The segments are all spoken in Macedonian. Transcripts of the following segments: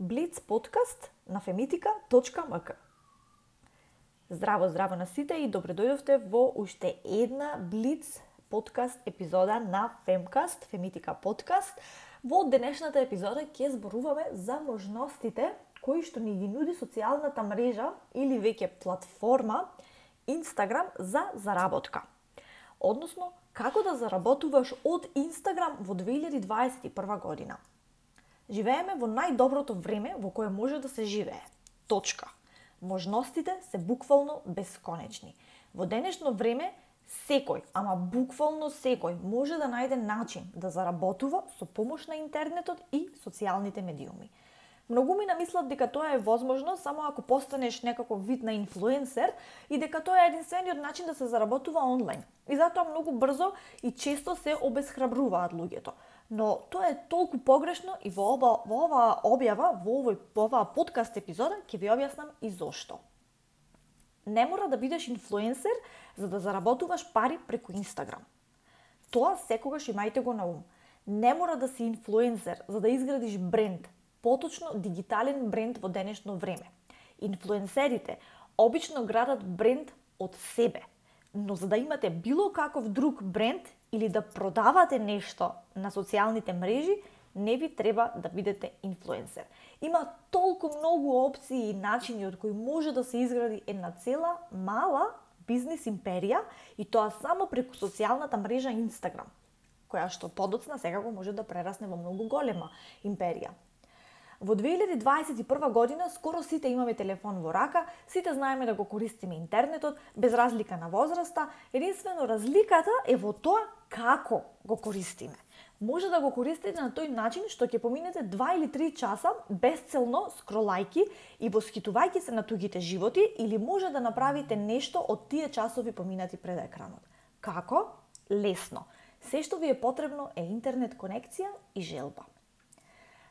Блиц подкаст на femitika.mk Здраво, здраво на сите и добре дојдовте во уште една Блиц подкаст епизода на Femcast, Femitika подкаст. Во денешната епизода ќе зборуваме за можностите кои што ни ги нуди социјалната мрежа или веќе платформа Instagram за заработка. Односно, како да заработуваш од Instagram во 2021 година. Живееме во најдоброто време во кое може да се живее. Точка. Можностите се буквално бесконечни. Во денешно време секој, ама буквално секој може да најде начин да заработува со помош на интернетот и социјалните медиуми. Многу ми намислат дека тоа е возможно само ако постанеш некаков вид на инфлуенсер и дека тоа е единствениот начин да се заработува онлайн. И затоа многу брзо и често се обесхрабруваат луѓето. Но тоа е толку погрешно и во оба, во оваа објава, во овој во оваа подкаст епизода ќе ви објаснам и зошто. Не мора да бидеш инфлуенсер за да заработуваш пари преку Инстаграм. Тоа секогаш имајте го на ум. Не мора да си инфлуенсер за да изградиш бренд, поточно дигитален бренд во денешно време. Инфлуенсерите обично градат бренд од себе, но за да имате било каков друг бренд или да продавате нешто на социјалните мрежи, не ви треба да бидете инфлуенсер. Има толку многу опции и начини од кои може да се изгради една цела мала бизнес империја и тоа само преку социјалната мрежа Инстаграм, која што подоцна секако може да прерасне во многу голема империја. Во 2021 година скоро сите имаме телефон во рака, сите знаеме да го користиме интернетот, без разлика на возраста, единствено разликата е во тоа како го користиме. Може да го користите на тој начин што ќе поминете 2 или 3 часа безцелно скролајки и восхитувајќи се на тугите животи или може да направите нешто од тие часови поминати пред екранот. Како? Лесно. Се што ви е потребно е интернет конекција и желба.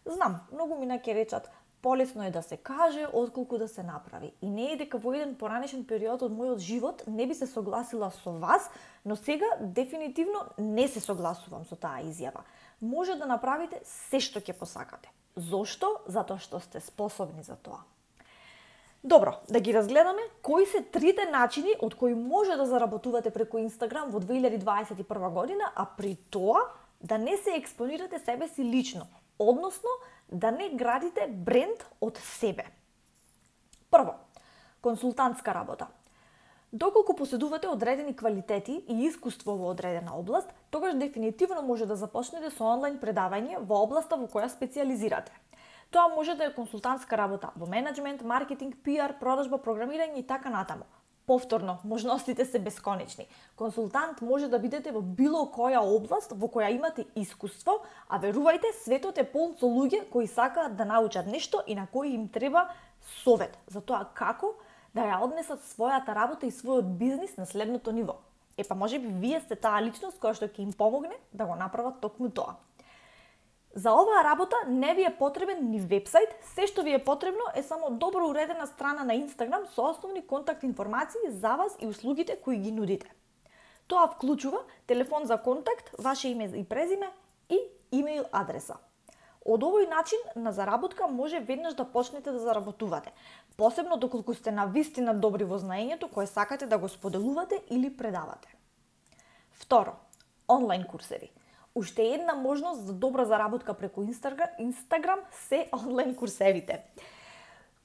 Знам, многу мина ќе речат, полесно е да се каже, отколку да се направи. И не е дека во еден поранешен период од мојот живот не би се согласила со вас, но сега дефинитивно не се согласувам со таа изјава. Може да направите се што ќе посакате. Зошто? Затоа што сте способни за тоа. Добро, да ги разгледаме кои се трите начини од кои може да заработувате преку Инстаграм во 2021 година, а при тоа да не се експонирате себе си лично, односно да не градите бренд од себе. Прво, консултантска работа. Доколку поседувате одредени квалитети и искуство во одредена област, тогаш дефинитивно може да започнете со онлайн предавање во областа во која специализирате. Тоа може да е консултантска работа во менеджмент, маркетинг, PR, продажба, програмирање и така натаму. Повторно, можностите се бесконечни. Консултант може да бидете во било која област во која имате искуство, а верувајте, светот е полн со луѓе кои сакаат да научат нешто и на кои им треба совет за тоа како да ја однесат својата работа и својот бизнис на следното ниво. Епа, може би вие сте таа личност која што ќе им помогне да го направат токму тоа. За оваа работа не ви е потребен ни вебсайт, се што ви е потребно е само добро уредена страна на Инстаграм со основни контакт информации за вас и услугите кои ги нудите. Тоа вклучува телефон за контакт, ваше име и презиме и имейл адреса. Од овој начин на заработка може веднаш да почнете да заработувате, посебно доколку сте на вистина добри во знаењето кое сакате да го споделувате или предавате. Второ, онлайн курсеви. Уште една можност за добра заработка преку Инстаграм се онлайн курсевите.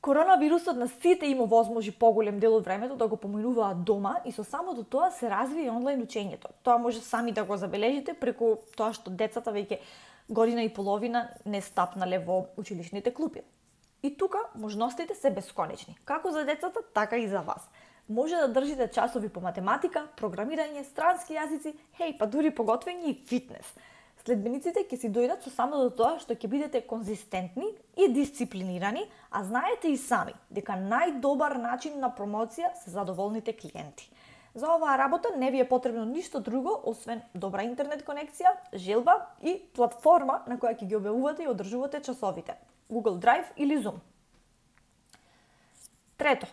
Коронавирусот на сите има возможи поголем дел од времето да го поминуваат дома и со самото тоа се развие онлайн учењето. Тоа може сами да го забележите преку тоа што децата веќе година и половина не стапнале во училишните клупи. И тука можностите се бесконечни, како за децата, така и за вас може да држите часови по математика, програмирање, странски јазици, хеј, па дури поготвење и фитнес. Следбениците ќе си дојдат со само до тоа што ќе бидете конзистентни и дисциплинирани, а знаете и сами дека најдобар начин на промоција се задоволните клиенти. За оваа работа не ви е потребно ништо друго освен добра интернет конекција, желба и платформа на која ќе ги објавувате и одржувате часовите. Google Drive или Zoom. Трето,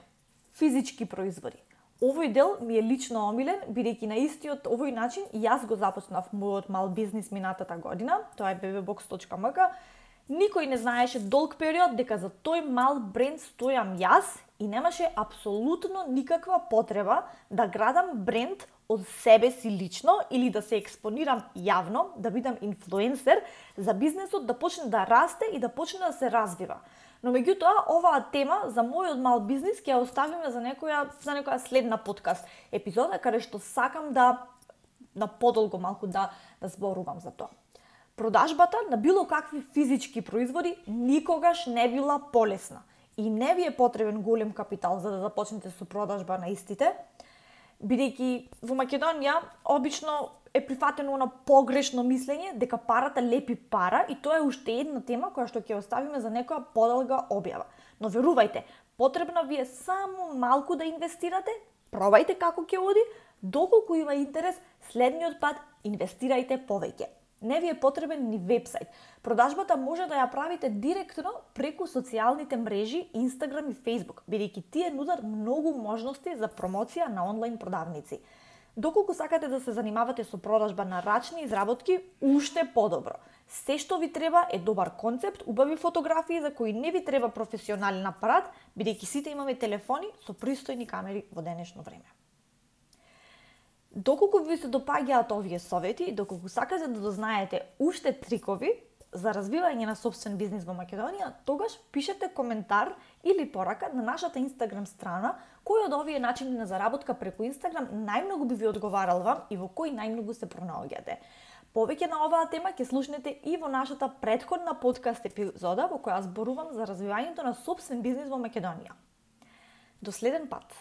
физички производи. Овој дел ми е лично омилен, бидејќи на истиот овој начин јас го започнав мојот мал бизнис минатата година, тоа е bbbox.mk, Никој не знаеше долг период дека за тој мал бренд стојам јас и немаше апсолутно никаква потреба да градам бренд од себе си лично или да се експонирам јавно, да бидам инфлуенсер за бизнесот да почне да расте и да почне да се развива. Но меѓутоа, оваа тема за мојот мал бизнис ќе ја оставиме за некоја за некоја следна подкаст епизода каде што сакам да на подолго малку да да зборувам за тоа. Продажбата на било какви физички производи никогаш не била полесна и не ви е потребен голем капитал за да започнете со продажба на истите, бидејќи во Македонија обично е прифатено на погрешно мислење дека парата лепи пара и тоа е уште една тема која што ќе оставиме за некоја подолга објава. Но верувајте, потребно ви е само малку да инвестирате, пробајте како ќе оди, доколку има интерес, следниот пат инвестирајте повеќе не ви е потребен ни вебсайт. Продажбата може да ја правите директно преку социјалните мрежи Instagram и Facebook, бидејќи тие нудат многу можности за промоција на онлайн продавници. Доколку сакате да се занимавате со продажба на рачни изработки, уште подобро. Се што ви треба е добар концепт, убави фотографии за кои не ви треба професионален апарат, бидејќи сите имаме телефони со пристојни камери во денешно време. Доколку ви се допаѓаат овие совети, доколку сакате да дознаете уште трикови за развивање на собствен бизнис во Македонија, тогаш пишете коментар или порака на нашата Инстаграм страна кој од овие начини на заработка преку Инстаграм најмногу би ви одговарал вам и во кој најмногу се пронаоѓате. Повеќе на оваа тема ќе слушнете и во нашата предходна подкаст епизода во која зборувам за развивањето на собствен бизнис во Македонија. До следен пат!